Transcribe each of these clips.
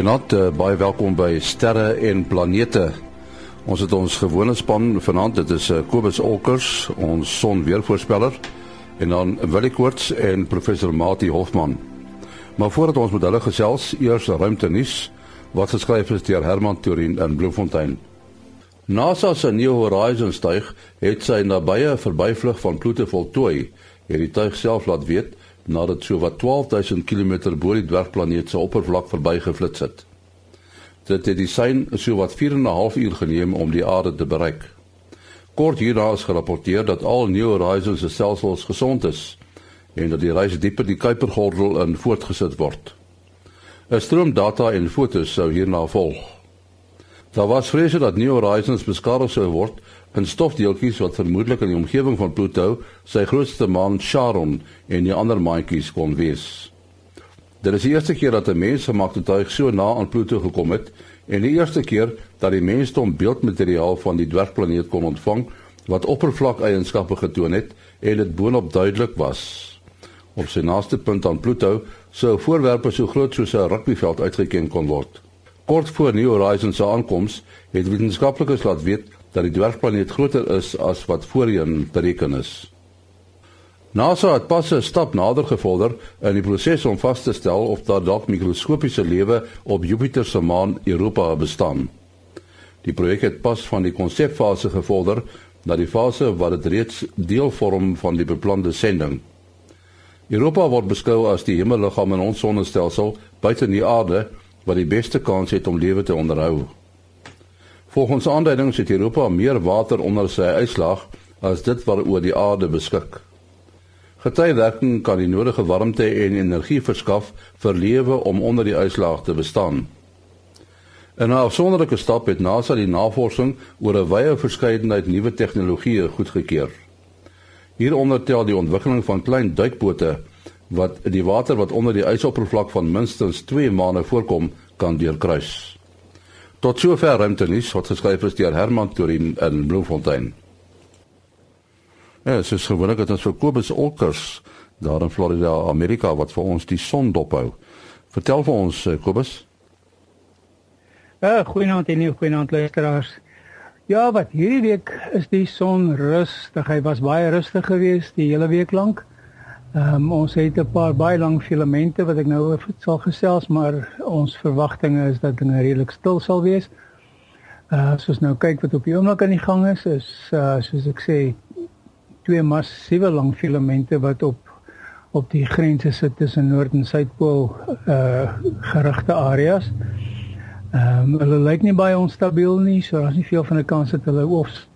Goeienaand, uh, baie welkom by Sterre en Planete. Ons het ons gewone span vanaand. Dit is uh, Kobus Olkers, ons sonweervoorspeller, en dan Willie Koorts en professor Mati Hofman. Maar voordat ons met hulle gesels, eers ruimte nuus wat geskryf is deur Herman Turin in Bloemfontein. NASA se New Horizons tuig het sy nabye verbyvlug van Pluto voltooi, het die tuig self laat weet nadat so wat 12000 km bo die dwergplaneet se oppervlak verbygeflits het. Dit het die sein so wat 4 en 'n half uur geneem om die aarde te bereik. Kort hierna is gerapporteer dat al New Horizons se stelsels gesond is en dat die reis dieper die Kuipergordel in voortgesit word. 'n Stroom data en fotos sou hierna volg. Daar was vrese dat New Horizons beskadig sou word in stofdeeltjies wat vermoedelik in die omgewing van Pluto sy grootste maan Charon en die ander maantjies kon wees. Dit is die eerste keer dat 'n mens gemaakte tuig so na aan Pluto gekom het en die eerste keer dat die mensdom beeldmateriaal van die dwergplaneet kon ontvang wat oppervlakeienskappe getoon het en dit boonop duidelik was. Op sy naaste punt aan Pluto sou voorwerpe so groot soos 'n rugbyveld uitgeken kon word. Kort voor New Horizons se aankoms het wetenskaplikes laat weet dat die dwergplaneet groter is as wat voorheen bereken is. NASA het pas 'n stap nader gevorder in die proses om vas te stel of daar dalk mikroskopiese lewe op Jupiter se maan Europa bestaan. Die projek het pas van die konsepfase gevorder na die fase waar dit reeds deel vorm van die beplande sending. Europa word beskou as die hemelliggaam in ons sonnestelsel buite die aarde wat die beste kans het om lewe te onderhou. Volgens aanduidings het Europa meer water onder sy uitslag as dit waaroor die aarde beskik. Getywerking kan die nodige warmte en energie verskaf vir lewe om onder die uitslag te bestaan. In 'n afsonderlike stap het NASA die navorsing oor 'n wye verskeidenheid nuwe tegnologieë goedgekeur. Hieronder tel die ontwikkeling van klein duikbote wat die water wat onder die ysoppervlak van minstens 2 maande voorkom kan deurkruis. Tot sover ruimte nuus wat geskryf is deur Herman Turin in Bloemfontein. Ja, dit is gewoonlik dat ons vir Kobus Olkers daar in Florida, Amerika wat vir ons die son dophou. Vertel vir ons eh, Kobus. Ja, goeienaand en nie goeienaand luisteraars. Ja, wat hierdie week is die son rustig. Hy was baie rustig geweest die hele week lank. Ehm um, ons het 'n paar baie lang filamente wat ek nou oor sal gesels, maar ons verwagtinge is dat dinge redelik stil sal wees. Uh soos nou kyk wat op die oomblik aan die gang is, is uh soos ek sê twee massiewe lang filamente wat op op die grense sit tussen Noord en Suidpool uh gerigte areas. Ehm um, hulle lyk nie baie onstabiel nie, so daar's nie veel van 'n kans dat hulle of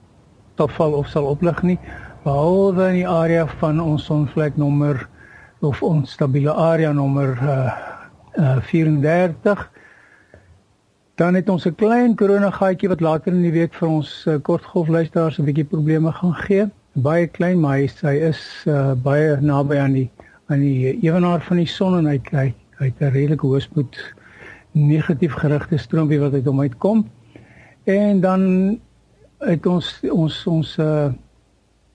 stopval of sal oplig nie behalwe in die area van ons sonvlek nommer of ons stabiele area nommer uh, uh 34 dan het ons 'n klein koronagaatjie wat later in die week vir ons uh, kortgolfluisteraars 'n bietjie probleme gaan gee. Baie klein maar hy, hy is uh, baie naby aan die aan die ewenaar van die son en hy hy hy het 'n redelike hoëspoed negatief gerigte stroompie wat uit hom uitkom. En dan het ons ons ons uh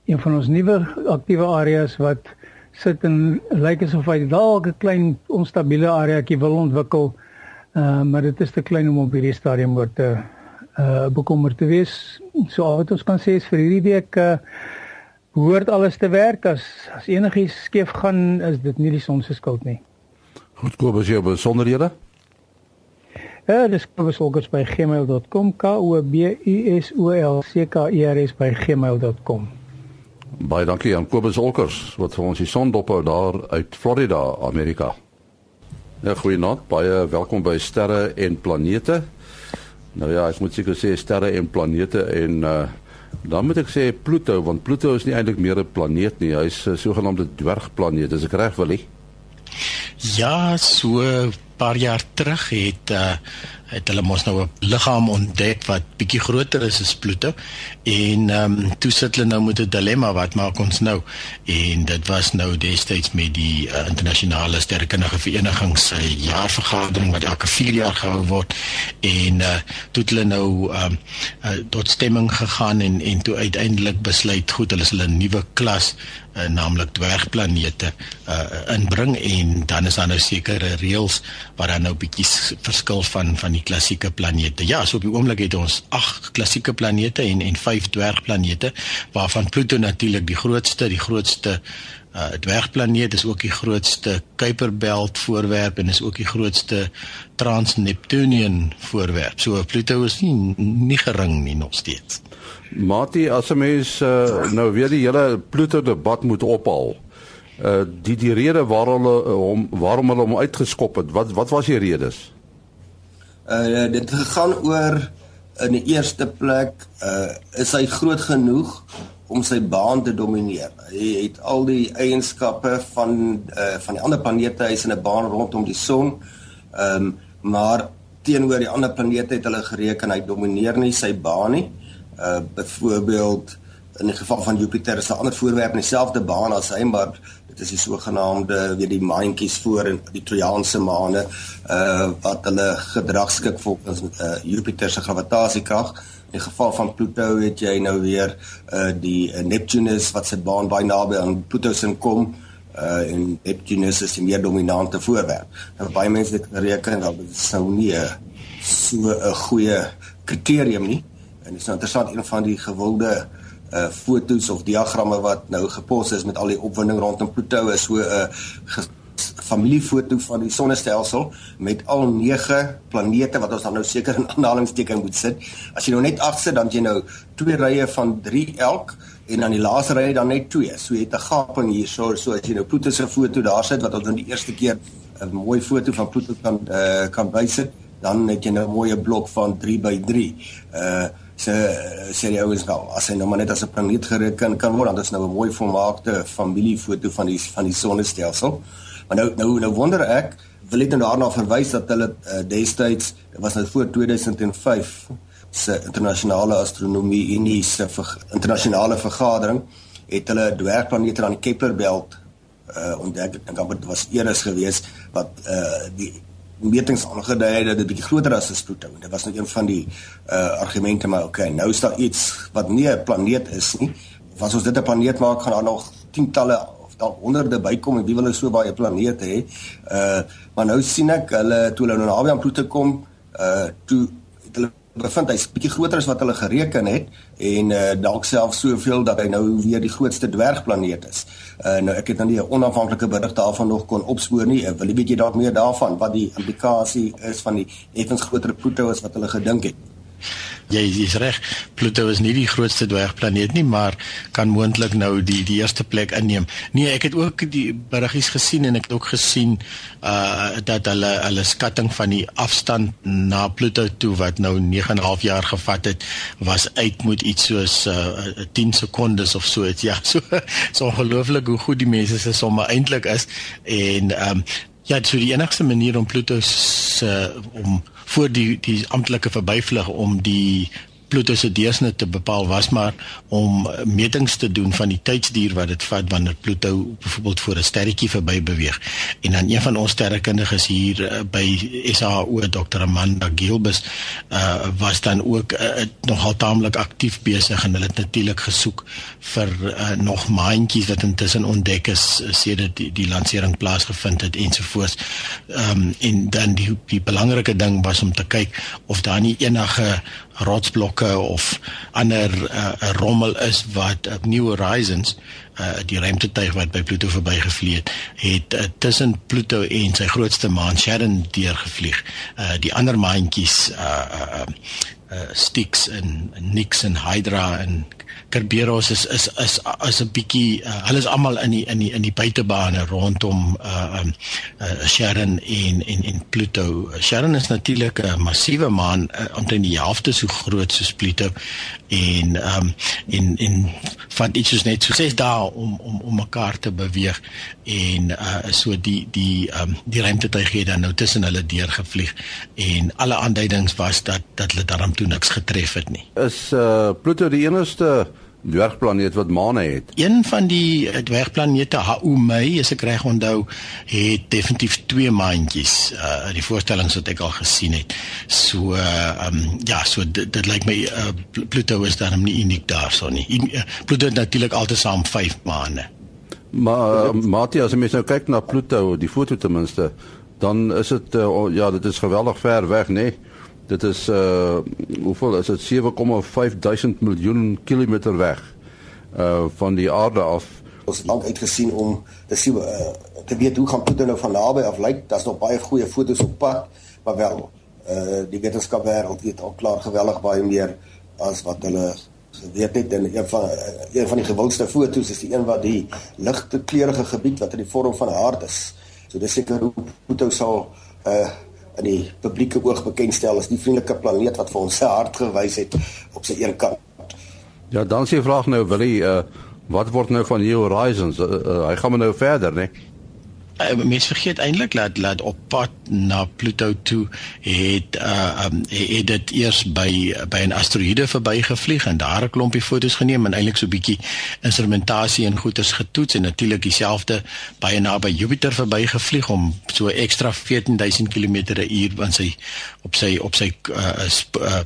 een van ons nuwe aktiewe areas wat sit en lyk asof hy dalk 'n klein onstabiele areaetjie wil ontwikkel. Uh maar dit is te klein om op hierdie stadium oor te uh bekommerd te wees. So wat ons kan sê is vir hierdie week uh behoort alles te werk as as enigiets skeef gaan is dit nie die son se skuld nie. Goed, kom as jy besonderhede. Ja, dis kobesolkers by gmail.com k o b u s o l c k e r s by gmail.com. Baie dankie aan Kobus Olkers wat vir ons die son dophou daar uit Florida, Amerika. Ja, goeienaand. Baie welkom by Sterre en Planete. Nou ja, ek moet seker sê sterre en planete en uh dan moet ek sê Pluto want Pluto is nie eintlik meer 'n planeet nie. Hy's 'n sogenaamde dwergplaneet. Is ek reg, Willie? Ja, so 'n paar jaar terug het uh het hulle mos nou 'n liggaam ontdek wat bietjie groter is as Pluto en ehm um, toe sit hulle nou met 'n dilemma wat maak ons nou? En dit was nou destyds met die uh, internasionale sterrekundige vereniging se jaarvergadering wat elke 4 jaar gehou word en uh, toe het hulle nou um, uh, tot stemming gegaan en en toe uiteindelik besluit goed hulle hulle 'n nuwe klas uh, naamlik dwergplanete uh, inbring en dan is daar nou sekere reëls wat dan nou bietjie verskil van van die klassieke planete. Ja, so op die oomblik het ons 8 klassieke planete en en 5 dwergplanete waarvan Pluto natuurlik die grootste, die grootste uh dwergplaneet is ook die grootste Kuiperbelt voorwerp en is ook die grootste Trans-Neptunian voorwerp. So Pluto is nie nie gering nie nog steeds. Mati, as 'n mens uh, nou weer die hele Pluto debat moet ophal. Uh die die rede waarom hulle hom waarom hulle hom uitgeskop het. Wat wat was die redes? Uh dit gegaan oor in die eerste plek uh is hy groot genoeg om sy baan te domineer. Hy het al die eienskappe van uh van die ander planete, hy's in 'n baan rondom die son. Ehm um, maar teenoor die ander planete het hulle gereken hy domineer nie sy baan nie. Uh byvoorbeeld in die geval van Jupiter is 'n ander voorwerp in dieselfde baan as hy, maar dit is die sogenaamde weet die maantjies voor in die Trojaanse maane uh wat hulle gedrag skik volgens uh Jupiter se gravitasiekrag. In die geval van Pluto het jy nou weer uh die uh, Neptunus wat sy baan baie naby aan Pluto se kom uh en Neptunus is die meer dominante voorwerp. Nou baie mense dit reken dat dit sou nie so 'n goeie kriterium nie. En dit is nou interessant een van die gewilde uh fotos of diagramme wat nou gepos is met al die opwinding rondom Pluto is so 'n uh, familiefoto van die sonnestelsel met al 9 planete wat ons dan nou seker in aanhalingsteken moet sit. As jy nou net 8 sit, dan jy nou twee rye van 3 elk en dan die laaste ry dan net 2. So jy het 'n gaping hier so so as jy nou Pluto se foto daar sit wat ons nou die eerste keer 'n mooi foto van Pluto kan uh, kan bysit, dan het jy nou 'n mooi blok van 3 by 3. Uh se sê die ouens wel as hy nou maar net as 'n planeet gereken kan word dan is nou 'n mooi volmaakte familiefoto van die van die sonnestelsel. Maar nou nou nou wonder ek wil ek nou daarna verwys dat hulle uh, destyds dit was nou voor 2005 se internasionale astronomie unie se ver, internasionale vergadering het hulle dwergplanete aan die Keplerbelt uh ontdek ek dink dit was eers gewees wat uh die metings aangedui het dat dit bietjie groter as 'n Pluto en dit was net een van die uh argumente maar okay nou is daar iets wat nie 'n planeet is nie as ons dit 'n planeet maak gaan daar nog tientalle dalk honderde bykom en wie wil so baie planete hê. Uh maar nou sien ek hulle toe hulle nou naby aan Pluto kom, uh toe het hulle bevind hy's bietjie groter as wat hulle gereken het en uh dalk self soveel dat hy nou weer die grootste dwergplaneet is. Uh nou ek het nou nie 'n onafhanklike berig daarvan nog kon opspoor nie. Ek wil 'n bietjie dalk meer daarvan wat die implikasie is van die effens groter Pluto as wat hulle gedink het. Jy is reg. Pluto is nie die grootste dwergplaneet nie, maar kan moontlik nou die die eerste plek inneem. Nee, ek het ook die beriggies gesien en ek het ook gesien uh dat hulle hulle skatting van die afstand na Pluto toe wat nou 9.5 jaar gevat het, was uit moet iets soos uh 10 sekondes of so iets. Ja, so so ongelooflik hoe goed die mense se somme eintlik is en um ja, so die enigste manier om Pluto se uh, om voor die die amptelike verbyvlug om die Pluto se deursnit te bepaal was maar om metings te doen van die tydsduur wat dit vat wanneer Pluto byvoorbeeld voor 'n sterretjie verby beweeg. En dan een van ons sterrekundiges hier uh, by SAO Dr. Amanda Gilbus uh, was dan ook uh, nogal taamlik aktief besig en hulle het natuurlik gesoek vir uh, nog maandjies wat intussen ontdek is sedert die, die lansering plaasgevind het ensovoorts. Ehm um, en dan die die belangrike ding was om te kyk of daar nie enige rotsblokke of ander uh, rommel is wat op New Horizons uh, die ruimtetuig wat by Pluto verbygevlieg het, het uh, tussen Pluto en sy grootste maan Charon deurgevlieg. Uh, die ander maantjies uh, uh, uh, Styx en Nix en Hydra en Kerberos is is is is 'n bietjie uh, hulle is almal in die in die in die buitebane rondom uh um uh, Charon en en en Pluto. Charon is natuurlik 'n massiewe maan uh, omtrent die helfte so groot soos Pluto en um en en van iets soos net so ses dae om om om mekaar te beweeg en uh so die die um die ruimtetuig het dan nou tussen hulle deurgevlieg en alle aanduidings was dat dat hulle daarom toe niks getref het nie. Is uh Pluto die enigste dwergplaneet wat maane het. Een van die eh, dwergplanete Haumei, as ek reg onthou, het definitief twee maantjies. Uh die voorstellings wat ek al gesien het. So uh um ja, so dit, dit lyk my uh, Pluto is dan nie uniek daarso nie. Uh, Pluto het natuurlik altesaam 5 maane. Maar uh, Matthias, as jy nou kyk na Pluto, die foto ten minste, dan is dit uh, ja, dit is geweldig ver weg, nê? Nee? Dit is uh hoeveel is dit 7,5 duisend miljoen kilometer weg uh van die aarde af. Ons lank uitgesien om sien uh, te weet hoe gaan Pluto nou van naby af lyk. Daar's nog baie goeie fotos op pad, maar wel uh die wetenskapwêreld weet al klaar geweldig baie meer as wat hulle weet net in een van een van die gewildste fotos is die een wat die ligte kleurige gebied wat in die vorm van 'n hart is. So dis seker hoe Pluto sal uh in die publieke oog bekendstel as die vriendelike planeet wat vir ons sy hart gewys het op sy een kant. Ja, dan sê vraag nou Willie, uh wat word nou van New Horizons? Uh, uh, hy gaan nou verder, né? Nee? Uh, mens vergeet eintlik dat dat op pad na Pluto toe het uh um, het dit eers by by 'n asteroïde verbygevlieg en daar 'n klompie fotos geneem en eintlik so 'n bietjie instrumentasie en goeders getoets en natuurlik dieselfde baie naby Jupiter verbygevlieg om so ekstra 14000 km/h van sy op sy op sy uh, uh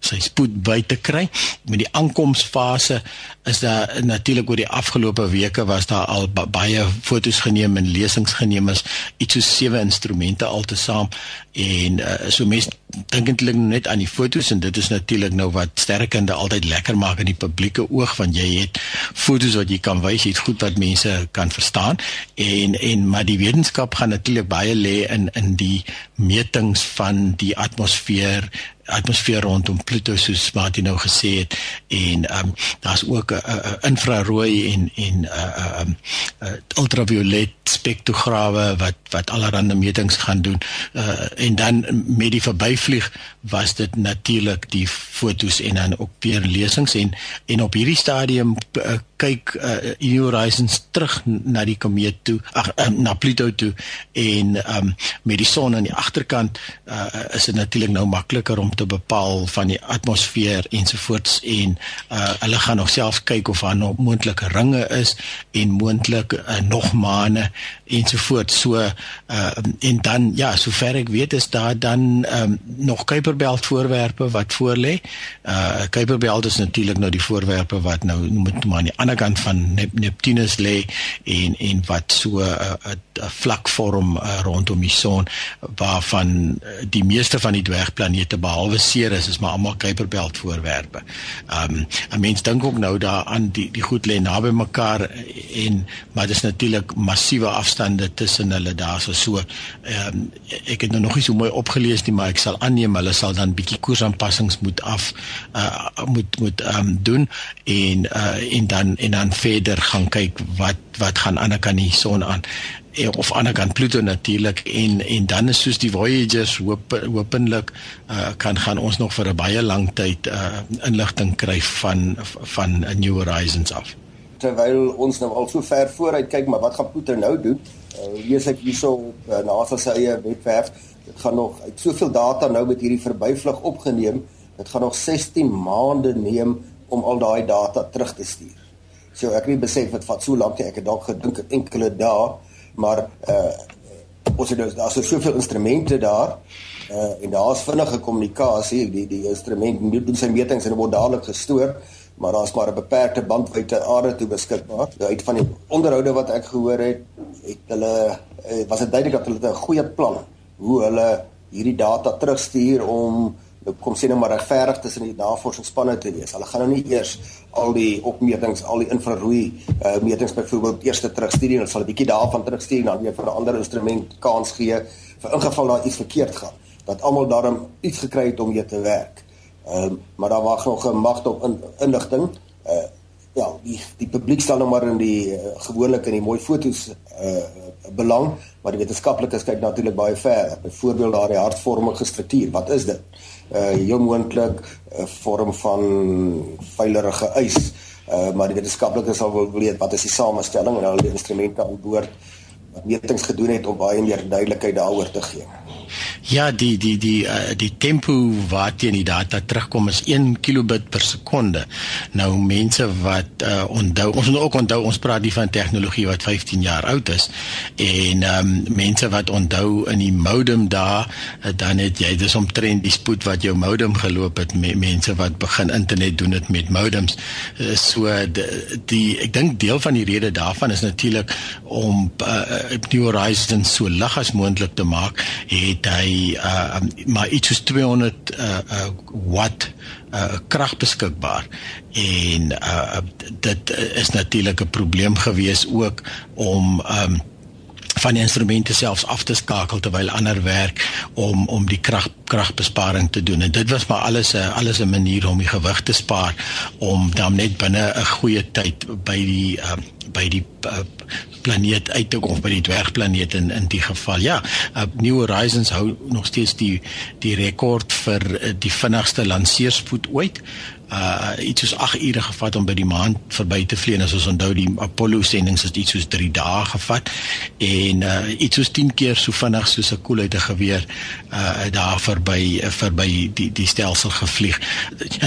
sy spoed by te kry. Met die aankomsfase is daar natuurlik oor die afgelope weke was daar al baie fotos geneem en lesings geneem is iets so sewe instrumente altesaam en uh, so mense dink eintlik net aan die fotos en dit is natuurlik nou wat sterkende altyd lekker maak in die publieke oog want jy het fotos wat jy kan wys iets goed wat mense kan verstaan en en maar die wetenskap gaan natuurlik baie lê in in die metings van die atmosfeer atmosfeer rondom Pluto soos wat jy nou gesê het en ehm um, daar's ook 'n uh, uh, infrarooi en en 'n uh, um, uh, ultraviolet spektrograwe wat wat allerlei metings gaan doen. Uh, en dan met die verbyvlieg was dit natuurlik die fotos en dan ook weer lesings en en op hierdie stadium uh, kyk uh, New Horizons terug na die komeet toe ag uh, na Pluto toe en um, met die son aan die agterkant uh, is dit natuurlik nou makliker om te bepaal van die atmosfeer ensovoorts en uh, hulle gaan nog self kyk of daar nog moontlike ringe is en moontlik uh, nog maane ensovoorts. So uh, en dan ja sover ek weet is daar dan um, nog Kuiperbelt voorwerpe wat voor lê uh, Kuiperbelt is natuurlik nou die voorwerpe wat nou moet maar aan die ander kant van Nep Neptunus lê en en wat so 'n uh, uh, uh, vlak vorm uh, rondom die son waarvan uh, die meeste van die dwergplanete behalwe Ceres is maar almal Kuiperbelt voorwerpe. Um 'n mens dink ook nou daaraan die die goed lê naby mekaar en maar dis natuurlik massiewe afstande tussen hulle daar so so um, ek het nou nog nie so mooi opgelees nie maar ek sal aanneem hulle sal dan bietjie koersaanpassings moet af uh, moet moet um, doen en uh, en dan en dan verder gaan kyk wat wat gaan aan kant die son aan eh, of aan die kant Pluto natuurlik en en dan is soos die Voyagers hoop hopelik uh, kan gaan ons nog vir 'n baie lang tyd uh, inligting kry van van New Horizons af. Terwyl ons nou al so ver vooruit kyk, maar wat gaan Pluto nou doen? Uh, lees ek hierso op uh, NASA se eie webwerf, dit gaan nog uit soveel data nou met hierdie verbyvlug opgeneem, dit gaan nog 16 maande neem om al daai data terug te stuur. So ek het nie besef dit vat so lank nie. Ek het dalk gedink enkele dae, maar uh ons het daar's so soveel instrumente daar uh en daar's vinnige kommunikasie. Die die instrument doen sy metings en word dadelik gestoor, maar daar's maar 'n beperkte bandwydte aarde toe beskikbaar. Uit van die onderhoude wat ek gehoor het, het hulle uh, was dit duidelik dat hulle 'n goeie plan hoe hulle hierdie data terugstuur om kom sê nou maar regverdig tussen die navorsingsspanne te wees. Hulle gaan nou nie eers al die opmetings, al die infrarooi uh, metings byvoorbeeld eers terugstuur nie. Hulle sal 'n bietjie daarvan terugstuur en dan weer vir 'n ander instrument kans gee vir ingeval daar iets verkeerd gaan. Dat almal daarom iets gekry het om mee te werk. Ehm um, maar daar wag nog 'n magte op in, inligting. Uh ja, die die publiek staan nou maar in die uh, gewoonlik in die mooi fotos uh belang, maar die wetenskaplikes kyk natuurlik baie ver. Byvoorbeeld daardie hartvormige struktuur. Wat is dit? uh heel moontlik 'n uh, vorm van veilerige ys. Uh maar die wetenskaplikes sal wil weet wat is die samestelling en hulle die instrumente aan boord wat metings gedoen het om baie meer duidelikheid daaroor te gee. Ja, die die die uh, die tempo waarteen die data terugkom is 1 kilobit per sekonde. Nou mense wat uh, onthou, ons moet ook onthou ons praat nie van tegnologie wat 15 jaar oud is en ehm um, mense wat onthou in die modem daar uh, dan het jy dis omtrent die spoed wat jou modem geloop het me, mense wat begin internet doen dit met modems. Uh, so die, die ek dink deel van die rede daarvan is natuurlik om uh, New Horizons so lig as moontlik te maak het hy uh maar iets soos 200 uh, uh watt uh krag beskikbaar. En uh dit is natuurlik 'n probleem gewees ook om um van die instrumente selfs af te skakel terwyl ander werk om om die krag kragbesparing te doen. En dit was maar alles 'n alles 'n manier om die gewig te spaar om dan net binne 'n goeie tyd by die uh, by die uh, planeet uit te kom of by die dwergplaneet in in die geval ja uh, New Horizons hou nog steeds die die rekord vir uh, die vinnigste lanseerspoed ooit uh iets soos 8 ure gevat om by die maan verby te vlieg. As ons onthou die Apollo sendinge het iets soos 3 dae gevat en uh iets soos 10 keer so vinnig soos 'n koel uit 'n geweer uh daar verby uh, verby die die stelsel gevlieg.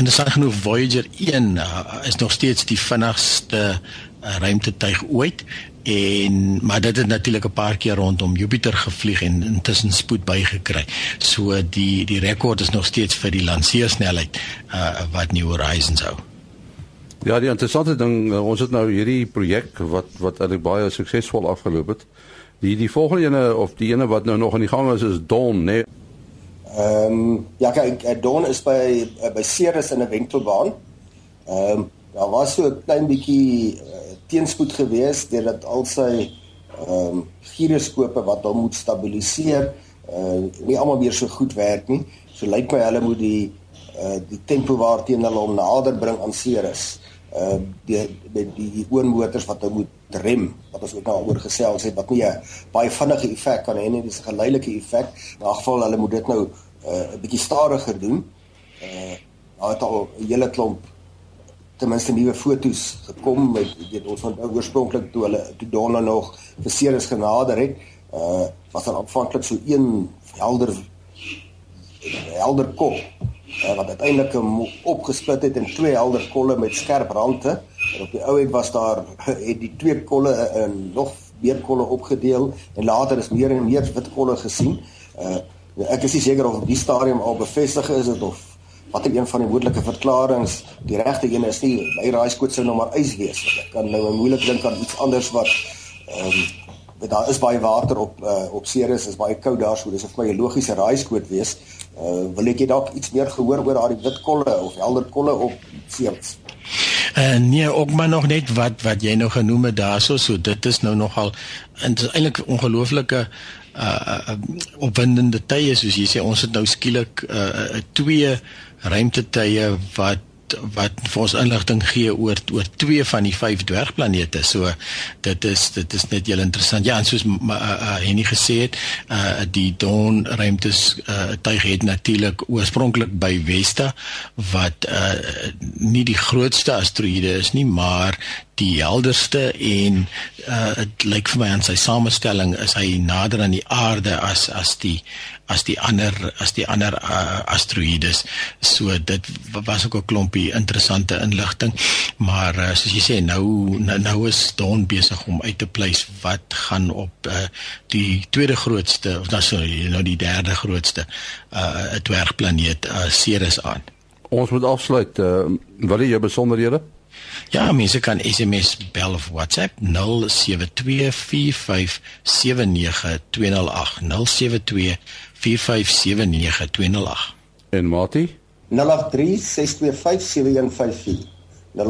Dis genoeg Voyager 1 uh, is nog steeds die vinnigste ruimtetuig ooit en maar dit het natuurlik 'n paar keer rondom Jupiter gevlieg en intussen spoed bygekry. So die die rekord is nog steeds vir die lanseersnelheid uh wat New Horizons hou. Ja, die interessante ding, uh, ons het nou hierdie projek wat wat eintlik baie suksesvol afgeloop het. Die die volgende ene of die ene wat nou nog aan die gang is is Dawn, né? Nee. Ehm um, ja, kyk, Dawn is by by Ceres in 'n wentelbaan. Ehm um, daar was so 'n klein bietjie uh, teenspoed gewees deurdat al sy ehm um, giroskope wat hom moet stabiliseer uh nie almal weer so goed werk nie. So lyk my hulle moet die uh die tempo waarteen hulle hom nader bring aan Ceres. Uh die met die, die oormotors wat hy moet rem wat ons ook nou oor gesels het wat nie 'n baie vinnige effek kan hê nie, dis 'n geleidelike effek. In 'n geval hulle moet dit nou 'n uh, bietjie stadiger doen. Uh daar het al 'n hele klomp ten minste nuwe fotos gekom met weet ons van oorspronklik toe hulle toe Donna nog verseer is genader het uh was dan aanvanklik so een helder helder kop uh, wat uiteindelik opgesplit het in twee helder kolle met skerp rande. En op die ou end was daar het die twee kolle in nog meer kolle opgedeel en later is meer en meer wit kolle gesien. Uh ek is nie seker of op die stadium al bevestig is dit of watter een van die moontlike verklaringe die regte een is nie my raaiskoot sou nou maar ys wees ek kan nou moeilik dink aan iets anders wat ehm um, daar is baie water op uh, op Ceres is baie koud daar so dis of my 'n logiese raaiskoot wees. Uh, wil ek jy dalk iets meer gehoor oor daardie wit kolle of helder kolle op Ceres? Uh, nee, ook maar nog net wat wat jy nou genoem het daarso, so dit is nou nogal eintlik ongelooflike uh, uh opwindende tye soos jy sê ons het nou skielik uh, uh twee ruimtetuie wat wat vir ons inligting gee oor oor twee van die vyf dwergplanete. So dit is dit is net heel interessant. Ja, en soos uh, uh, Henny gesê het, uh die Dawn ruimtes uh tuig het natuurlik oorspronklik by Vesta wat uh nie die grootste asteroïde is nie, maar die helderste en uh dit lyk vir my aan sy samestelling is hy nader aan die aarde as as die as die ander as die ander uh, asteroïdes. So dit was ook 'n klompie interessante inligting, maar uh, soos jy sê nou nou, nou is Dawn besig om uit te pleis wat gaan op uh, die tweede grootste of dan sorry, nou die derde grootste uh dwergplaneet uh, Ceres aan. Ons moet afsluit. Uh, wat is jou besonderhede? Ja, mense kan SMS bel of WhatsApp 0724579208 0724579208. En Mati? 0836257154. 0836257154.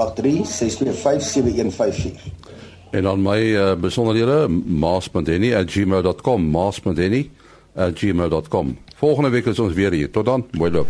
En dan my uh, besonderhede maas.henny@gmail.com maas.henny@gmail.com. Volgende week is ons weer hier. Tot dan. Mooi loop.